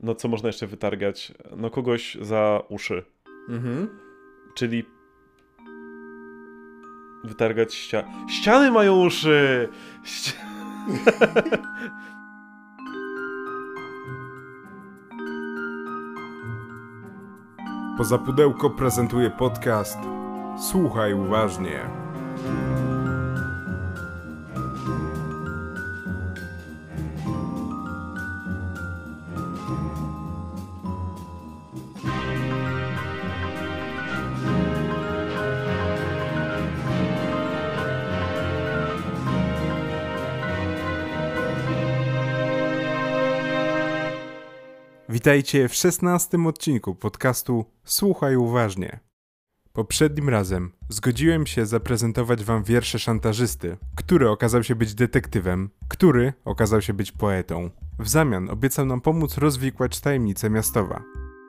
No co można jeszcze wytargać? No kogoś za uszy. Mhm. Czyli wytargać ściany. Ściany mają uszy! Ści... Poza pudełko prezentuje podcast Słuchaj uważnie. Witajcie w szesnastym odcinku podcastu Słuchaj uważnie. Poprzednim razem zgodziłem się zaprezentować wam wiersze szantażysty, który okazał się być detektywem, który okazał się być poetą. W zamian obiecał nam pomóc rozwikłać tajemnice miastowa.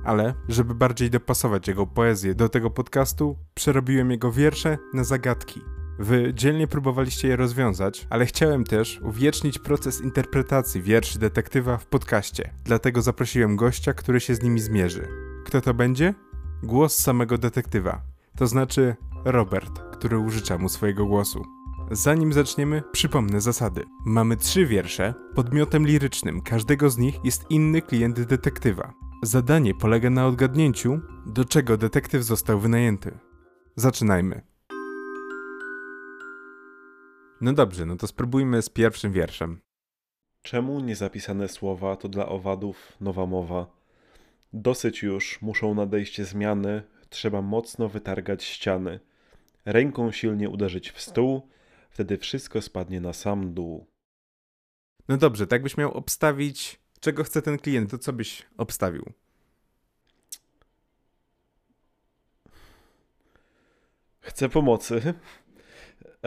Ale, żeby bardziej dopasować jego poezję do tego podcastu, przerobiłem jego wiersze na zagadki. Wy dzielnie próbowaliście je rozwiązać, ale chciałem też uwiecznić proces interpretacji wierszy detektywa w podcaście. Dlatego zaprosiłem gościa, który się z nimi zmierzy. Kto to będzie? Głos samego detektywa. To znaczy Robert, który użycza mu swojego głosu. Zanim zaczniemy, przypomnę zasady. Mamy trzy wiersze. Podmiotem lirycznym każdego z nich jest inny klient detektywa. Zadanie polega na odgadnięciu, do czego detektyw został wynajęty. Zaczynajmy. No dobrze, no to spróbujmy z pierwszym wierszem. Czemu niezapisane słowa to dla owadów nowa mowa? Dosyć już, muszą nadejść zmiany, trzeba mocno wytargać ściany. Ręką silnie uderzyć w stół, wtedy wszystko spadnie na sam dół. No dobrze, tak byś miał obstawić, czego chce ten klient, to co byś obstawił? Chcę pomocy.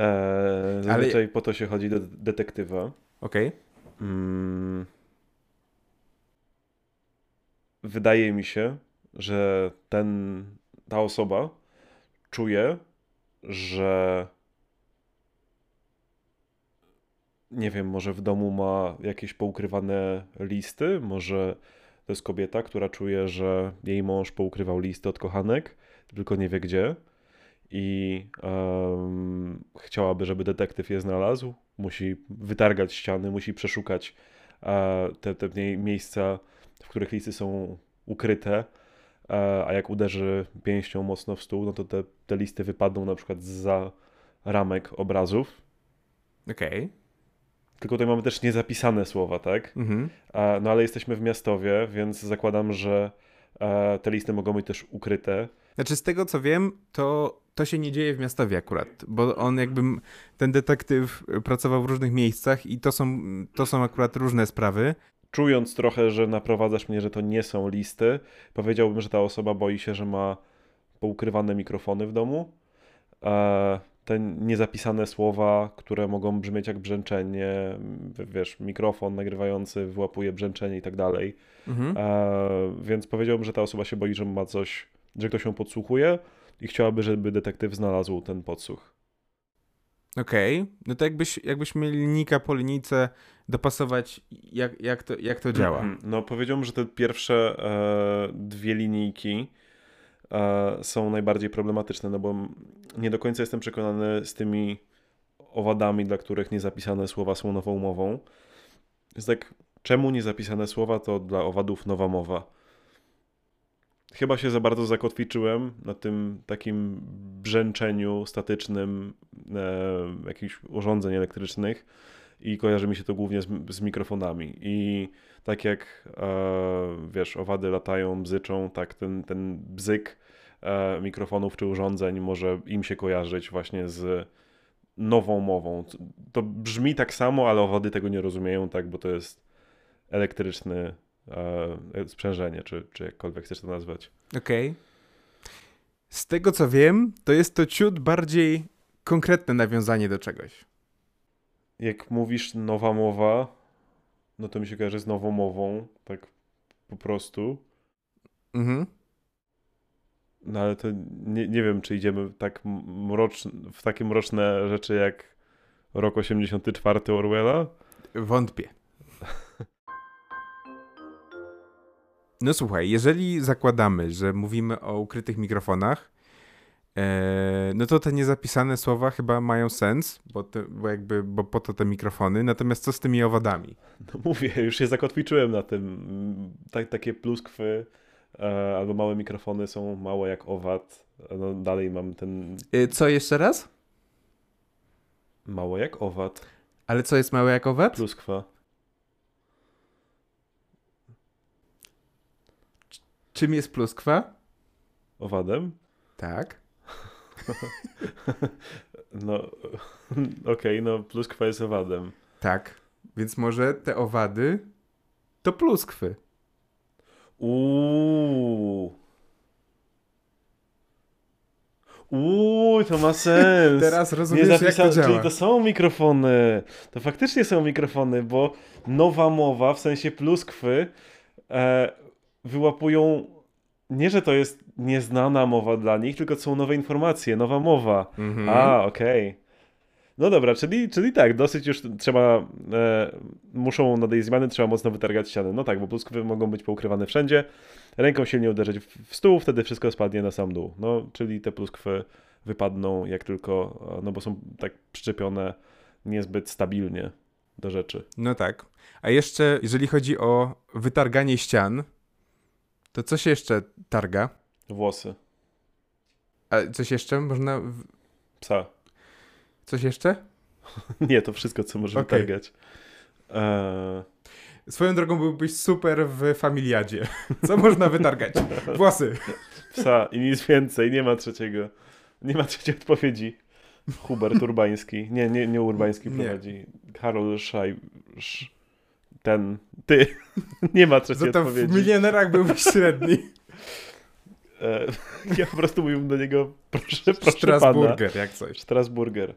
Eee, zazwyczaj po to się chodzi do detektywa. Okej. Mm. Wydaje mi się, że ten, ta osoba czuje, że nie wiem, może w domu ma jakieś poukrywane listy, może to jest kobieta, która czuje, że jej mąż poukrywał listy od kochanek, tylko nie wie gdzie i um, chciałaby, żeby detektyw je znalazł. Musi wytargać ściany, musi przeszukać e, te, te miejsca, w których listy są ukryte, e, a jak uderzy pięścią mocno w stół, no to te, te listy wypadną na przykład za ramek obrazów. Okej. Okay. Tylko tutaj mamy też niezapisane słowa, tak? Mhm. E, no ale jesteśmy w miastowie, więc zakładam, że te listy mogą być też ukryte. Znaczy, z tego co wiem, to to się nie dzieje w miastowie akurat, bo on jakby, ten detektyw pracował w różnych miejscach i to są, to są akurat różne sprawy. Czując trochę, że naprowadzasz mnie, że to nie są listy, powiedziałbym, że ta osoba boi się, że ma poukrywane mikrofony w domu. E, te niezapisane słowa, które mogą brzmieć jak brzęczenie, wiesz, mikrofon nagrywający wyłapuje brzęczenie i tak dalej. Mhm. E, więc powiedziałbym, że ta osoba się boi, że ma coś, że ktoś ją podsłuchuje i chciałaby, żeby detektyw znalazł ten podsłuch. Okej, okay. no to jakbyś, jakbyś mieli linijka po linijce dopasować, jak, jak, to, jak to działa? Mhm. No powiedziałbym, że te pierwsze e, dwie linijki e, są najbardziej problematyczne, no bo nie do końca jestem przekonany z tymi owadami, dla których niezapisane słowa są nową mową. Jest tak, czemu niezapisane słowa to dla owadów nowa mowa? Chyba się za bardzo zakotwiczyłem na tym takim brzęczeniu statycznym e, jakichś urządzeń elektrycznych i kojarzy mi się to głównie z, z mikrofonami. I tak jak e, wiesz, owady latają, bzyczą, tak ten, ten bzyk e, mikrofonów czy urządzeń może im się kojarzyć właśnie z nową mową. To brzmi tak samo, ale owady tego nie rozumieją, tak, bo to jest elektryczny e, sprzężenie, czy, czy jakkolwiek chcesz to nazwać. Okej. Okay. Z tego co wiem, to jest to ciut bardziej konkretne nawiązanie do czegoś. Jak mówisz nowa mowa, no to mi się kojarzy z nową mową, tak po prostu. Mhm. No ale to nie, nie wiem, czy idziemy tak mrocz, w takie mroczne rzeczy jak rok 84 Orwella? Wątpię. No słuchaj, jeżeli zakładamy, że mówimy o ukrytych mikrofonach, e, no to te niezapisane słowa chyba mają sens, bo, te, bo jakby, bo po to te mikrofony. Natomiast co z tymi owadami? No mówię, już się zakotwiczyłem na tym. Tak, takie pluskwy e, albo małe mikrofony są małe jak owad. No dalej mam ten E, co jeszcze raz? małe jak owad. Ale co jest małe jak owad? Pluskwa. Czym jest pluskwa? Owadem? Tak. No, okej, no pluskwa jest owadem. Tak. Więc może te owady to pluskwy. Uuu. Uuu, to ma sens. Teraz Nie rozumiesz, jak to działa. Czyli to są mikrofony. To faktycznie są mikrofony, bo nowa mowa, w sensie pluskwy, e, wyłapują nie, że to jest nieznana mowa dla nich, tylko są nowe informacje, nowa mowa. Mhm. A, okej. No dobra, czyli, czyli tak, dosyć już trzeba, e, muszą nadejść zmiany, trzeba mocno wytargać ściany. No tak, bo pluskwy mogą być poukrywane wszędzie, ręką silnie uderzyć w, w stół, wtedy wszystko spadnie na sam dół. No, czyli te pluskwy wypadną jak tylko, e, no bo są tak przyczepione niezbyt stabilnie do rzeczy. No tak. A jeszcze, jeżeli chodzi o wytarganie ścian, to coś jeszcze targa? Włosy. A coś jeszcze można. w- Psa. Coś jeszcze? Nie, to wszystko, co może Okej. wytargać. E, Swoją drogą byłbyś super w familiadzie. Co można wytargać? Włosy. psa i nic więcej, nie ma trzeciego. Nie ma trzeciej odpowiedzi. Hubert Urbański. Nie, nie, nie Urbański Nie. prowadzi. Karol Szaj... Sz... Ten. Ty. Nie ma trzeciej Za to w odpowiedzi. milionerach byłbyś średni. E, ja po prostu mówię do niego proszę, proszę pana. Strasburger, jak coś. Strasburger.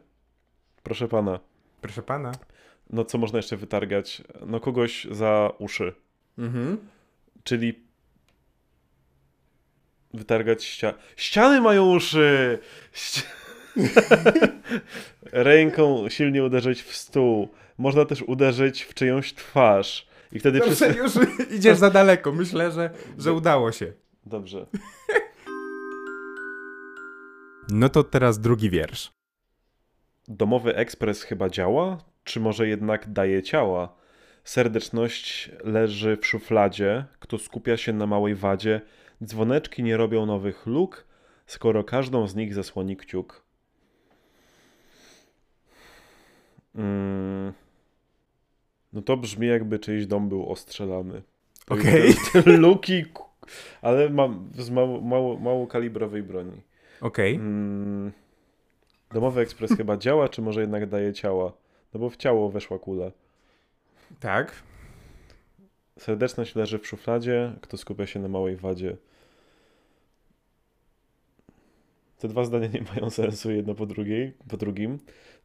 Proszę pana. Proszę pana. No co można jeszcze wytargać? No kogoś za uszy. Mhm. Czyli wytargać ściany. Ściany mają uszy! Ści... Ręką silnie uderzyć w stół. Można też uderzyć w czyjąś twarz. I wtedy Dobrze, wszyscy... już idziesz za daleko. Myślę, że, że udało się. Dobrze. No to teraz drugi wiersz. Domowy ekspres chyba działa? Czy może jednak daje ciała? Serdeczność leży w szufladzie, kto skupia się na małej wadzie. Dzwoneczki nie robią nowych luk, skoro każdą z nich zasłoni kciuk. Mm. No to brzmi jakby czyjś dom był ostrzelany. Okej. Te luki, ale mam z mało, mało, mało kalibrowej broni. Okej. Mm, domowy ekspres chyba działa, czy może jednak daje ciała? No bo w ciało weszła kula. Tak. Serdeczność leży w szufladzie, kto skupia się na małej wadzie. Te dwa zdania nie mają sensu jedno po, drugiej, po drugim.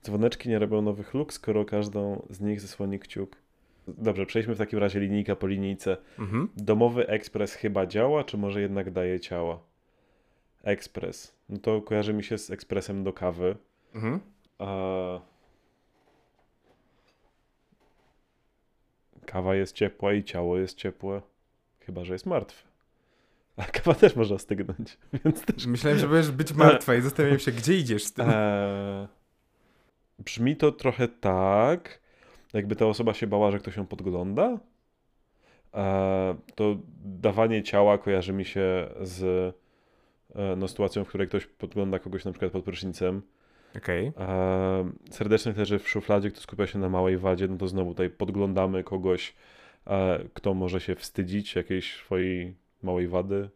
Dzwoneczki nie robią nowych luk, skoro każdą z nich zasłoni kciuk. Dobrze, przejdźmy w takim razie linijka po linijce. Mhm. Domowy ekspres chyba działa, czy może jednak daje ciała? Ekspres. No to kojarzy mi się z ekspresem do kawy. Mhm. A... Kawa jest ciepła i ciało jest ciepłe. Chyba, że jest martwe. A kawa też można stygnąć, więc też. Myślałem, że będziesz być martwa i zastanawiam się, gdzie idziesz z tym. Eee, brzmi to trochę tak, jakby ta osoba się bała, że ktoś ją podgląda. Eee, to dawanie ciała kojarzy mi się z e, no, sytuacją, w której ktoś podgląda kogoś na przykład pod prysznicem. Okej. E, serdeczność leży w szufladzie, kto skupia się na małej wadzie, no to znowu tutaj podglądamy kogoś, e, kto może się wstydzić jakiejś swojej małej wady,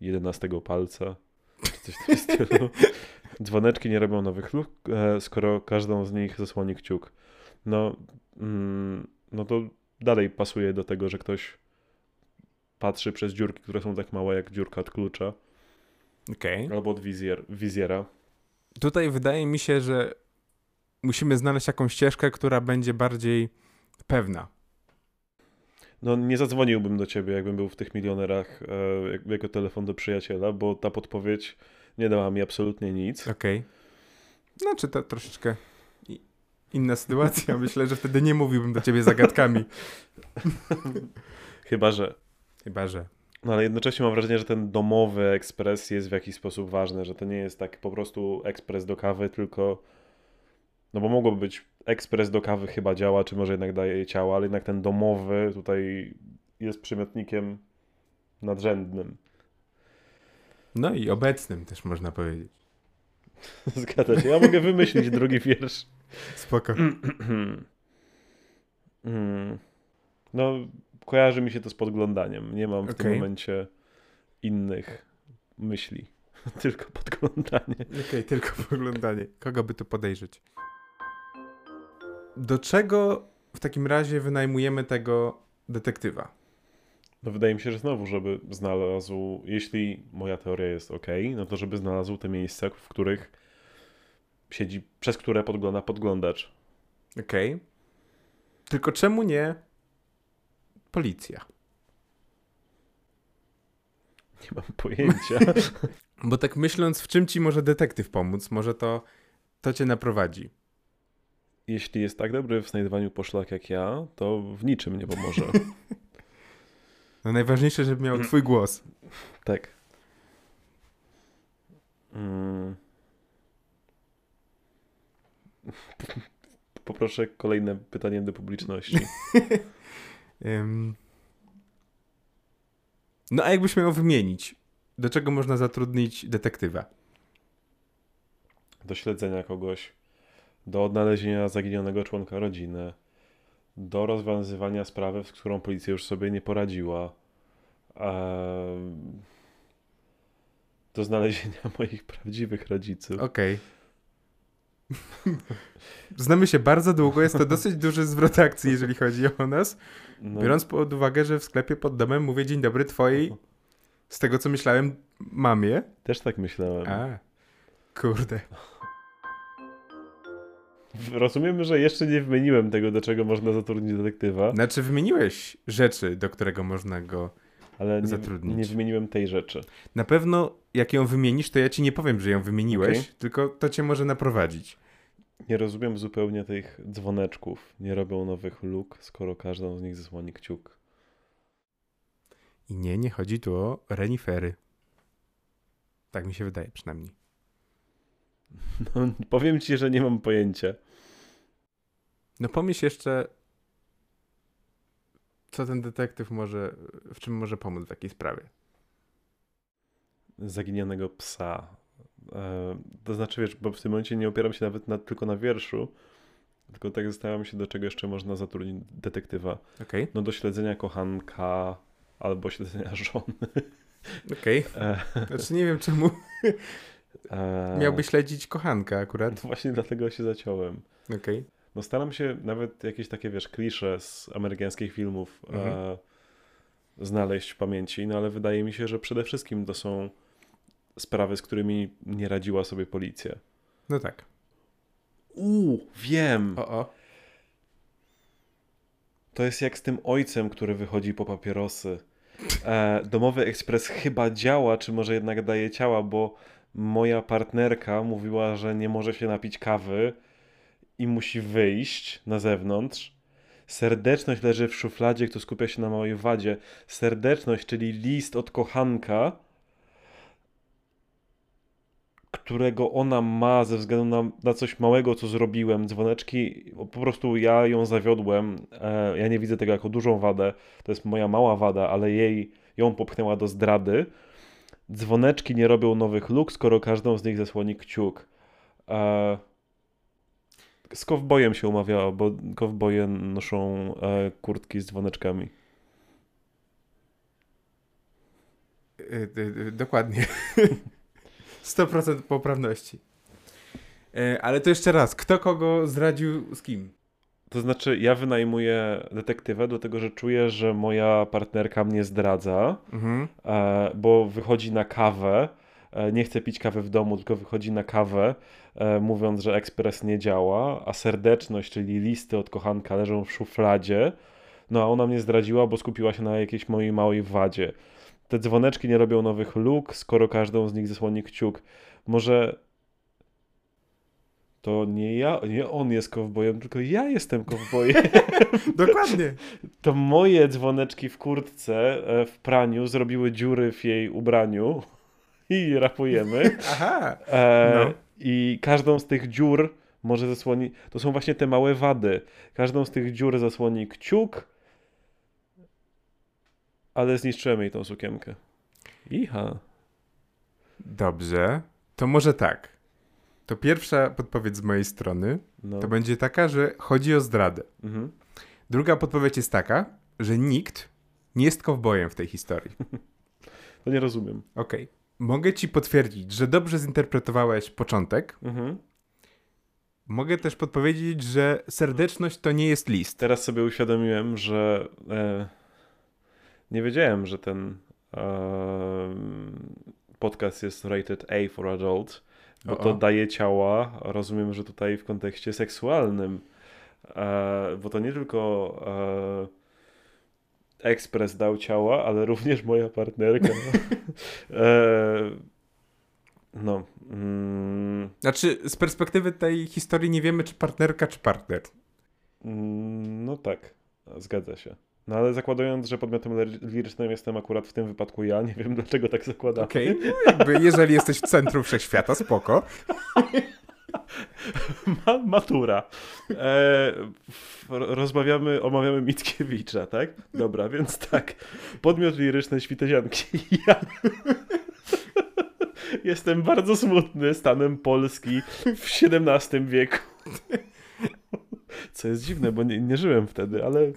jedenastego palca, czy coś w tym stylu. Dzwoneczki nie robią nowych luk, e, skoro każdą z nich zasłoni kciuk. No, mm, no to dalej pasuje do tego, że ktoś patrzy przez dziurki, które są tak małe jak dziurka od klucza, Okej. albo od wizjer, wizjera. Tutaj wydaje mi się, że musimy znaleźć jakąś ścieżkę, która będzie bardziej pewna. No nie zadzwoniłbym do ciebie, jakbym był w tych milionerach e, jak- jako telefon do przyjaciela, bo ta podpowiedź nie dała mi absolutnie nic. Okej. Znaczy to troszeczkę inna sytuacja. Myślę, że wtedy nie mówiłbym do ciebie zagadkami. Chyba, że. Chyba, że. No ale jednocześnie mam wrażenie, że ten domowy ekspres jest w jakiś sposób ważny, że to nie jest tak po prostu ekspres do kawy, tylko no bo mogłoby być ekspres do kawy chyba działa, czy może jednak daje ciała, ale jednak ten domowy tutaj jest przymiotnikiem nadrzędnym. No i obecnym też można powiedzieć. Zgadza się. Ja mogę wymyślić drugi wiersz. Spoko. Mm. No, kojarzy mi się to z podglądaniem. Nie mam w tym Okej. momencie innych myśli. Tylko podglądanie. Okej, tylko poglądanie. Kogo by tu podejrzeć? Do czego w takim razie wynajmujemy tego detektywa? No wydaje mi się, że znowu, żeby znalazł, jeśli moja teoria jest ok, no to żeby znalazł te miejsca, w których siedzi, przez które podgląda podglądacz. Okej. Tylko czemu nie policja? Nie mam pojęcia. Bo tak myśląc, w czym ci może detektyw pomóc? Może to, to cię naprowadzi. jeśli jest tak dobry w znajdowaniu poszlak jak ja, to w niczym nie pomoże. No najważniejsze, żeby miał twój głos. tak. Mm. Poproszę kolejne pytanie do publiczności. No a jakbyś miał wymienić, do czego można zatrudnić detektywa? do śledzenia kogoś, do odnalezienia zaginionego członka rodziny, do rozwiązywania sprawy, z którą policja już sobie nie poradziła, do znalezienia moich prawdziwych rodziców. Okej. Znamy się bardzo długo, jest to dosyć duży zwrot akcji, jeżeli chodzi o nas. No, Biorąc pod uwagę, że w sklepie pod domem mówię dzień dobry twojej, z tego co myślałem, mamie. Też tak myślałem. A, kurde. Rozumiemy, że jeszcze nie wymieniłem tego, do czego można zatrudnić detektywa, Znaczy wymieniłeś rzeczy, do którego można go... ale nie, zatrudnić. nie wymieniłem tej rzeczy. Na pewno jak ją wymienisz, to ja ci nie powiem, że ją wymieniłeś, Okej. tylko to cię może naprowadzić. Nie rozumiem zupełnie tych dzwoneczków. Nie robią nowych luk, skoro każdą z nich zasłoni kciuk. I nie, nie chodzi tu o renifery. Tak mi się wydaje przynajmniej. No, powiem ci, że nie mam pojęcia. No pomyśl jeszcze, co ten detektyw może, w czym może pomóc w takiej sprawie. zaginionego psa. E, to znaczy, wiesz, bo w tym momencie nie opieram się nawet na, tylko na wierszu, tylko tak zastanawiam się, do czego jeszcze można zatrudnić detektywa. Okej, No do śledzenia kochanka albo śledzenia żony. okej. E, Znaczy nie wiem czemu e, miałby śledzić kochanka akurat. Właśnie dlatego się zaciąłem. Okej. No staram się nawet jakieś takie, wiesz, klisze z amerykańskich filmów e, Mhm. znaleźć w pamięci, no ale wydaje mi się, że przede wszystkim to są sprawy, z którymi nie radziła sobie policja. No tak. Uuu, wiem! O, o. To jest jak z tym ojcem, który wychodzi po papierosy. E, domowy ekspres chyba działa, czy może jednak daje ciała, bo moja partnerka mówiła, że nie może się napić kawy i musi wyjść na zewnątrz. Serdeczność leży w szufladzie, kto skupia się na małej wadzie. Serdeczność, czyli list od kochanka, którego ona ma ze względu na, na coś małego, co zrobiłem. Dzwoneczki, po prostu ja ją zawiodłem. E, ja nie widzę tego jako dużą wadę. To jest moja mała wada, ale jej ją popchnęła do zdrady. Dzwoneczki nie robią nowych luk, skoro każdą z nich zasłoni kciuk. E, z kowbojem się umawiała, bo kowboje noszą e, kurtki z dzwoneczkami. Y, y, y, dokładnie. 100% poprawności. E, ale to jeszcze raz, kto kogo zdradził z kim? To znaczy, ja wynajmuję detektywę, dlatego że czuję, że moja partnerka mnie zdradza, Mhm. e, bo wychodzi na kawę. e, Nie chce pić kawy w domu, tylko wychodzi na kawę, e, mówiąc, że ekspres nie działa, a serdeczność, czyli listy od kochanka leżą w szufladzie. No a ona mnie zdradziła, bo skupiła się na jakiejś mojej małej wadzie. Te dzwoneczki nie robią nowych luk, skoro każdą z nich zasłoni kciuk. Może to nie ja, nie on jest kowbojem, tylko ja jestem kowbojem. Dokładnie. to moje dzwoneczki w kurtce e, w praniu zrobiły dziury w jej ubraniu i rapujemy. Aha. E, No. I każdą z tych dziur może zasłonić. To są właśnie te małe wady. Każdą z tych dziur zasłoni kciuk, ale zniszczyłem jej tą sukienkę. Iha. Dobrze. To może tak. To pierwsza podpowiedź z mojej strony No. to będzie taka, że chodzi o zdradę. Mhm. Druga podpowiedź jest taka, że nikt nie jest kowbojem w tej historii. To nie rozumiem. Okej. Mogę ci potwierdzić, że dobrze zinterpretowałeś początek. Mhm. Mogę też podpowiedzieć, że serdeczność to nie jest list. Teraz sobie uświadomiłem, że e, nie wiedziałem, że ten e, podcast jest rated A for adult, bo O, to daje ciała. Rozumiem, że tutaj w kontekście seksualnym, e, bo to nie tylko e, ekspres dał ciała, ale również moja partnerka. e, no. Mm, Znaczy, z perspektywy tej historii nie wiemy, czy partnerka, czy partner. Mm, No tak, zgadza się. No ale zakładając, że podmiotem lir- lirycznym jestem akurat w tym wypadku ja, nie wiem dlaczego tak zakładam. Okej, no jakby jeżeli jesteś w centrum wszechświata, spoko. Ma, matura. E, rozmawiamy, omawiamy Mickiewicza, tak? Dobra, więc tak. Podmiot liryczny Świtezianki. Ja jestem bardzo smutny stanem Polski w XVII wieku. Co jest dziwne, bo nie, nie żyłem wtedy, ale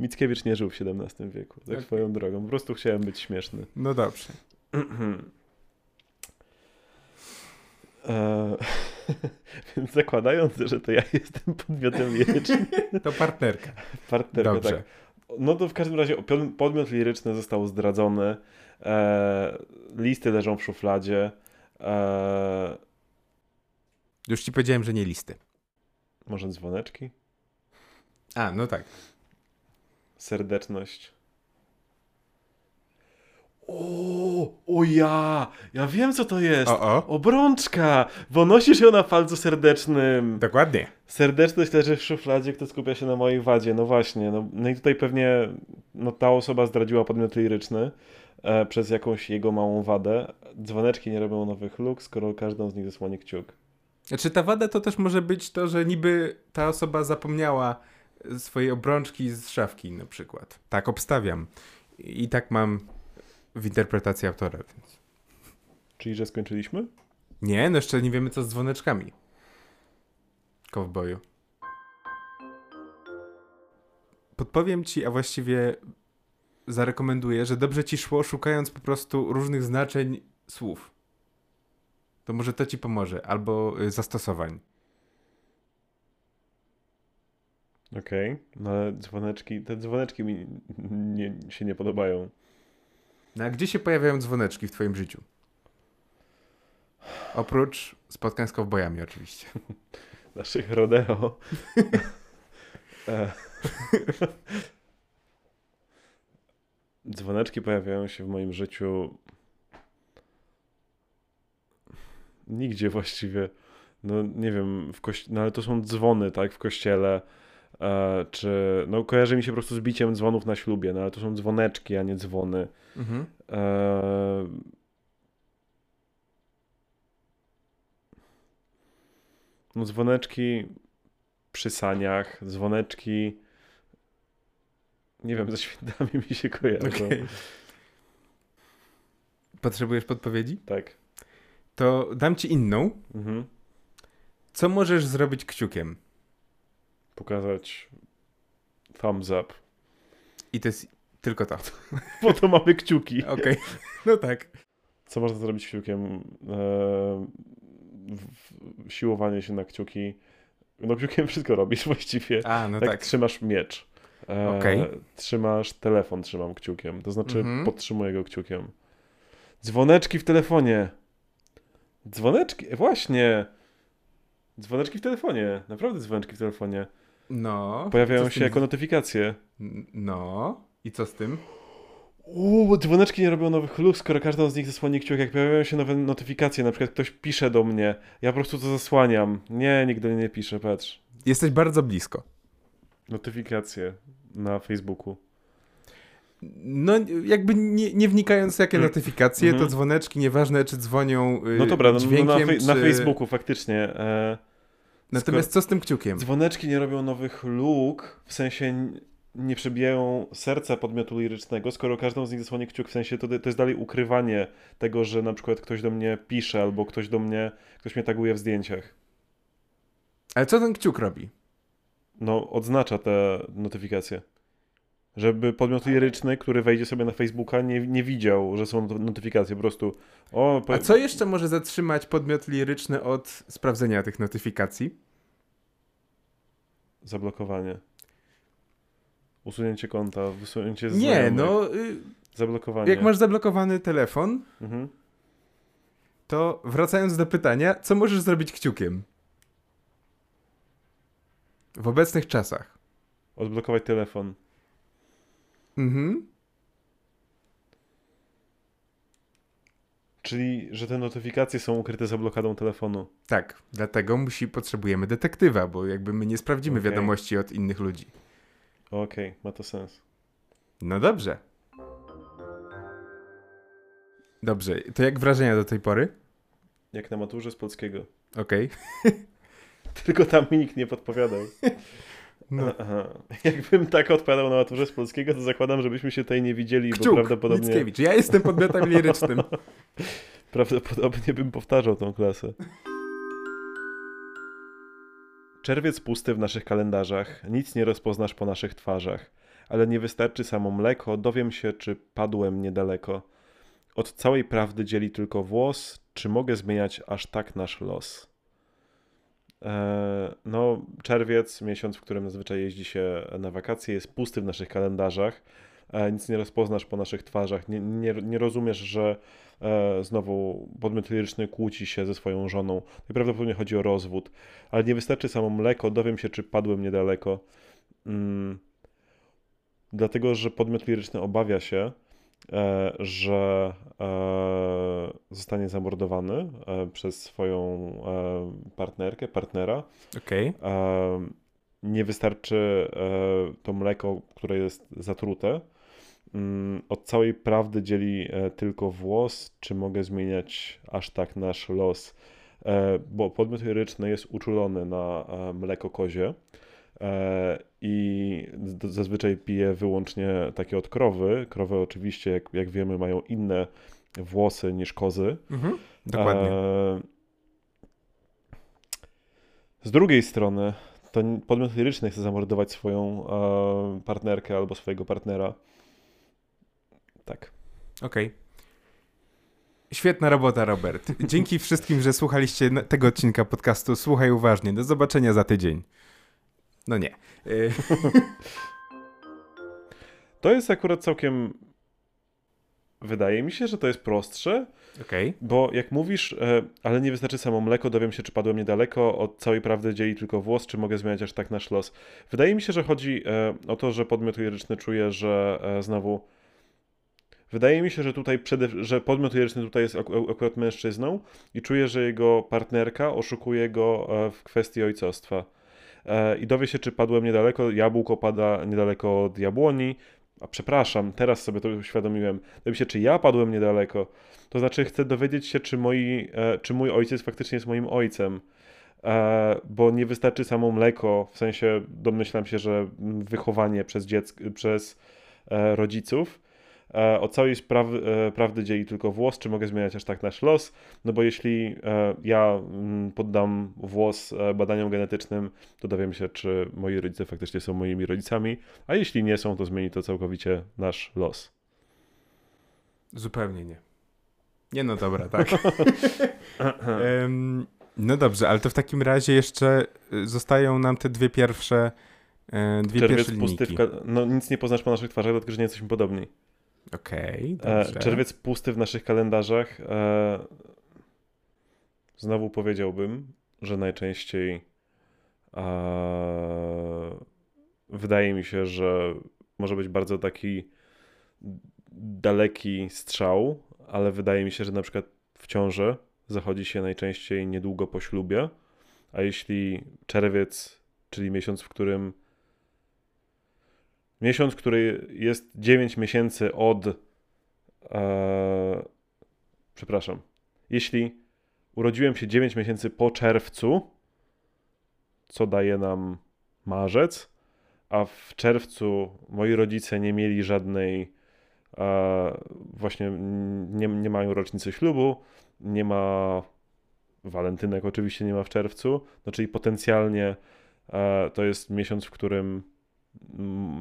Mickiewicz nie żył w XVII wieku, tak Okej. swoją drogą. Po prostu chciałem być śmieszny. No dobrze. E, więc zakładając, że to ja jestem podmiotem lirycznym, To partnerka. partnerka, Dobrze. tak. No to w każdym razie podmiot liryczny został zdradzony. E, listy leżą w szufladzie. E, Już ci powiedziałem, że nie listy. może dzwoneczki? A, no tak. Serdeczność. O, o ja! Ja wiem co to jest! O, o. Obrączka! Bo nosisz ją na palcu serdecznym. Dokładnie. Serdeczność leży w szufladzie, kto skupia się na mojej wadzie. No właśnie. No, no i tutaj pewnie no, ta osoba zdradziła podmiot liryczny e, przez jakąś jego małą wadę. Dzwoneczki nie robią nowych luk, skoro każdą z nich zasłoni kciuk. Znaczy ta wada to też może być to, że niby ta osoba zapomniała swojej obrączki z szafki na przykład. Tak obstawiam. I tak mam w interpretacji autora. Więc. Czyli, że skończyliśmy? Nie, no jeszcze nie wiemy co z dzwoneczkami. Kowboju. Podpowiem ci, a właściwie zarekomenduję, że dobrze ci szło szukając po prostu różnych znaczeń słów. To może to ci pomoże, albo y, zastosowań. Okej. No ale dzwoneczki, te dzwoneczki mi nie, się nie podobają. No a gdzie się pojawiają dzwoneczki w twoim życiu? Oprócz spotkań z kowbojami oczywiście. Naszych rodeo. E. Dzwoneczki pojawiają się w moim życiu nigdzie właściwie. No nie wiem, w kości- no ale to są dzwony, tak, w kościele. E, czy, no kojarzy mi się po prostu z biciem dzwonów na ślubie, no ale to są dzwoneczki, a nie dzwony. Mhm. E, No dzwoneczki przy saniach, dzwoneczki nie wiem, ze świętami mi się kojarzą. Okej. Potrzebujesz podpowiedzi? Tak. To dam ci inną. Mhm. Co możesz zrobić kciukiem? Pokazać thumbs up. I to jest tylko to. Po to mamy kciuki. Okej. No tak. Co można zrobić kciukiem? E, w- siłowanie się na kciuki. No kciukiem wszystko robisz właściwie. A, no tak, tak. trzymasz miecz. E, Okej. Trzymasz telefon, trzymam kciukiem. To znaczy Mhm. podtrzymuję go kciukiem. Dzwoneczki w telefonie. Dzwoneczki, właśnie. Dzwoneczki w telefonie. Naprawdę dzwoneczki w telefonie. No. Pojawiają się jako notyfikacje. No. I co z tym? Uuu, dzwoneczki nie robią nowych luk, skoro każdą z nich zasłoni kciuk. Jak pojawiają się nowe notyfikacje, na przykład ktoś pisze do mnie, ja po prostu to zasłaniam. Nie, mnie nie pisze, patrz. Jesteś bardzo blisko. Notyfikacje na Facebooku. No, jakby nie, nie wnikając jakie Mm. notyfikacje, to Mhm. dzwoneczki, nieważne czy dzwonią y, No dobra, no, no dźwiękiem, na, fej- czy... na Facebooku faktycznie. E, Natomiast co z tym kciukiem? dzwoneczki nie robią nowych luk, w sensie nie przebijają serca podmiotu lirycznego, skoro każdą z nich zasłoni kciuk, w sensie to, to jest dalej ukrywanie tego, że na przykład ktoś do mnie pisze, albo ktoś do mnie, ktoś mnie taguje w zdjęciach. Ale co ten kciuk robi? No, odznacza te notyfikacje. Żeby podmiot liryczny, który wejdzie sobie na Facebooka, nie, nie widział, że są not- notyfikacje. Po prostu. O, po... A co jeszcze może zatrzymać podmiot liryczny od sprawdzenia tych notyfikacji? Zablokowanie. Usunięcie konta, wysunięcie z Nie, znajomych. no, y, Zablokowanie. jak masz zablokowany telefon, Mhm. to wracając do pytania, co możesz zrobić kciukiem? W obecnych czasach. Odblokować telefon. Mhm. Czyli, że te notyfikacje są ukryte za blokadą telefonu. Tak, dlatego musi, potrzebujemy detektywa, bo jakby my nie sprawdzimy Okej. wiadomości od innych ludzi. Okej, ma to sens. No dobrze. Dobrze, to jak wrażenia do tej pory? Jak na maturze z polskiego. Okej. Tylko tam mi nikt nie podpowiadał. No. Jakbym tak odpowiadał na maturze z polskiego, to zakładam, żebyśmy się tutaj nie widzieli, bo Kciuk, prawdopodobnie, Mickiewicz. Ja jestem podmiotem lirycznym. prawdopodobnie bym powtarzał tą klasę. Czerwiec pusty w naszych kalendarzach, nic nie rozpoznasz po naszych twarzach, ale nie wystarczy samo mleko, dowiem się, czy padłem niedaleko. Od całej prawdy dzieli tylko włos, czy mogę zmieniać aż tak nasz los? Eee, no, czerwiec, miesiąc, w którym zazwyczaj jeździ się na wakacje, jest pusty w naszych kalendarzach. E, nic nie rozpoznasz po naszych twarzach. Nie, nie, nie rozumiesz, że e, znowu podmiot liryczny kłóci się ze swoją żoną. I prawdopodobnie chodzi o rozwód. Ale nie wystarczy samo mleko, dowiem się, czy padłem niedaleko. Mm, dlatego, że podmiot liryczny obawia się, e, że e, zostanie zamordowany e, przez swoją e, partnerkę, partnera. Okej. E, nie wystarczy e, to mleko, które jest zatrute. Mm, Od całej prawdy dzieli e, tylko włos, czy mogę zmieniać aż tak nasz los. E, Bo podmiot liryczny jest uczulony na e, mleko kozie e, i z- zazwyczaj pije wyłącznie takie od krowy. Krowy oczywiście, jak, jak wiemy, mają inne włosy niż kozy. Mhm. Dokładnie. E, Z drugiej strony, to podmiot liryczny chce zamordować swoją e, partnerkę albo swojego partnera. Tak. Okej. Świetna robota, Robert. Dzięki wszystkim, że słuchaliście tego odcinka podcastu. Słuchaj uważnie. Do zobaczenia za tydzień. No nie. Y, To jest akurat całkiem. Wydaje mi się, że to jest prostsze, Okej. bo jak mówisz, e, ale nie wystarczy samo mleko, dowiem się, czy padłem niedaleko, od całej prawdy dzieli tylko włos, czy mogę zmieniać aż tak nasz los. Wydaje mi się, że chodzi e, o to, że podmiot liryczny czuje, że e, znowu. Wydaje mi się, że tutaj przede, że podmiot liryczny tutaj jest ak- akurat mężczyzną i czuje, że jego partnerka oszukuje go w kwestii ojcostwa. E, I dowie się, czy padłem niedaleko, jabłko pada niedaleko od jabłoni. A przepraszam, teraz sobie to uświadomiłem. Dowie się, czy ja padłem niedaleko. To znaczy, chcę dowiedzieć się, czy, moi, e, czy mój ojciec faktycznie jest moim ojcem. E, bo nie wystarczy samo mleko, w sensie domyślam się, że wychowanie przez, dziecko, przez rodziców. E, o całej spraw- e, prawdy dzieli tylko włos, czy mogę zmieniać aż tak nasz los. No bo jeśli e, ja mm, poddam włos e, badaniom genetycznym, to dowiem się, czy moi rodzice faktycznie są moimi rodzicami, a jeśli nie są, to zmieni to całkowicie nasz los. Zupełnie nie. Nie no dobra, tak. Em, no dobrze, ale to w takim razie jeszcze y, zostają nam te dwie pierwsze e, dwie Czerwiec pierwsze linijki. w ka- No nic nie poznasz po naszych twarzach, dlatego że nie jesteśmy podobni. Okej, E, dobrze. czerwiec pusty w naszych kalendarzach. E, znowu powiedziałbym, że najczęściej e, wydaje mi się, że może być bardzo taki daleki strzał, ale wydaje mi się, że na przykład w ciąży zachodzi się najczęściej niedługo po ślubie, a jeśli czerwiec, czyli miesiąc, w którym miesiąc, który jest 9 miesięcy od e, przepraszam, jeśli urodziłem się 9 miesięcy po czerwcu, co daje nam marzec, a w czerwcu moi rodzice nie mieli żadnej, e, właśnie nie, nie mają rocznicy ślubu, nie ma walentynek, oczywiście nie ma w czerwcu, no czyli potencjalnie e, to jest miesiąc, w którym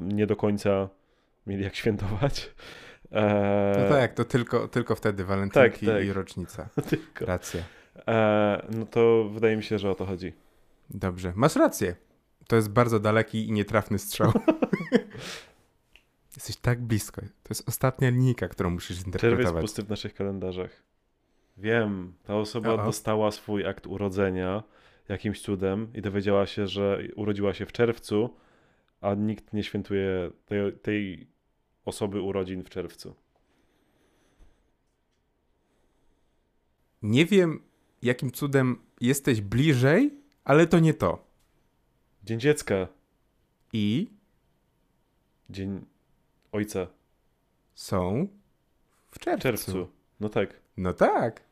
nie do końca mieli jak świętować. E, no tak, to tylko, tylko wtedy walentynki tak, tak. i rocznica. tylko. Racja. E, no to wydaje mi się, że o to chodzi. Dobrze, masz rację. To jest bardzo daleki i nietrafny strzał. Jesteś tak blisko. To jest ostatnia linijka, którą musisz zinterpretować. Czerwiec pusty w naszych kalendarzach. Wiem, ta osoba dostała swój akt urodzenia jakimś cudem i dowiedziała się, że urodziła się w czerwcu, a nikt nie świętuje tej, tej osoby urodzin w czerwcu. Nie wiem, jakim cudem jesteś bliżej, ale to nie to. Dzień dziecka. I? Dzień ojca. Są w czerwcu. Czerwcu. No tak. No tak.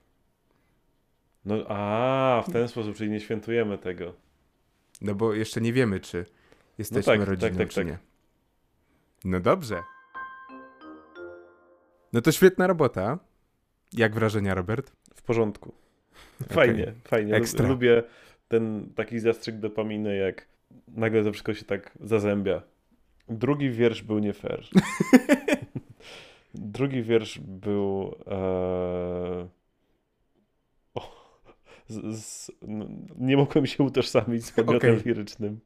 No a, w ten sposób, czyli nie świętujemy tego. No bo jeszcze nie wiemy, czy jesteśmy no tak, rodziną, tak, tak, czy tak. nie. No dobrze. No to świetna robota. Jak wrażenia, Robert? W porządku. Fajnie, okay. fajnie. Ekstra. Lubię ten taki zastrzyk dopaminy, jak nagle to wszystko się tak zazębia. Drugi wiersz był nie fair. Drugi wiersz był. E... Z, z, no, nie mogłem się utożsamić z podmiotem okay. lirycznym.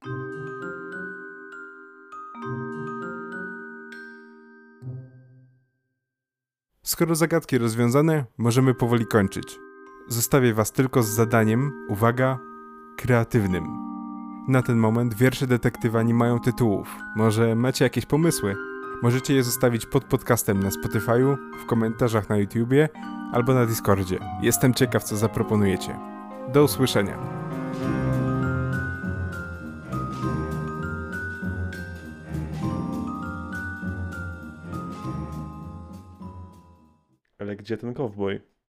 Skoro zagadki rozwiązane, możemy powoli kończyć. Zostawię Was tylko z zadaniem, uwaga, kreatywnym. Na ten moment wiersze detektywa nie mają tytułów. Może macie jakieś pomysły? Możecie je zostawić pod podcastem na Spotify'u, w komentarzach na YouTubie albo na Discordzie. Jestem ciekaw, co zaproponujecie. Do usłyszenia. Ale gdzie ten cowboy?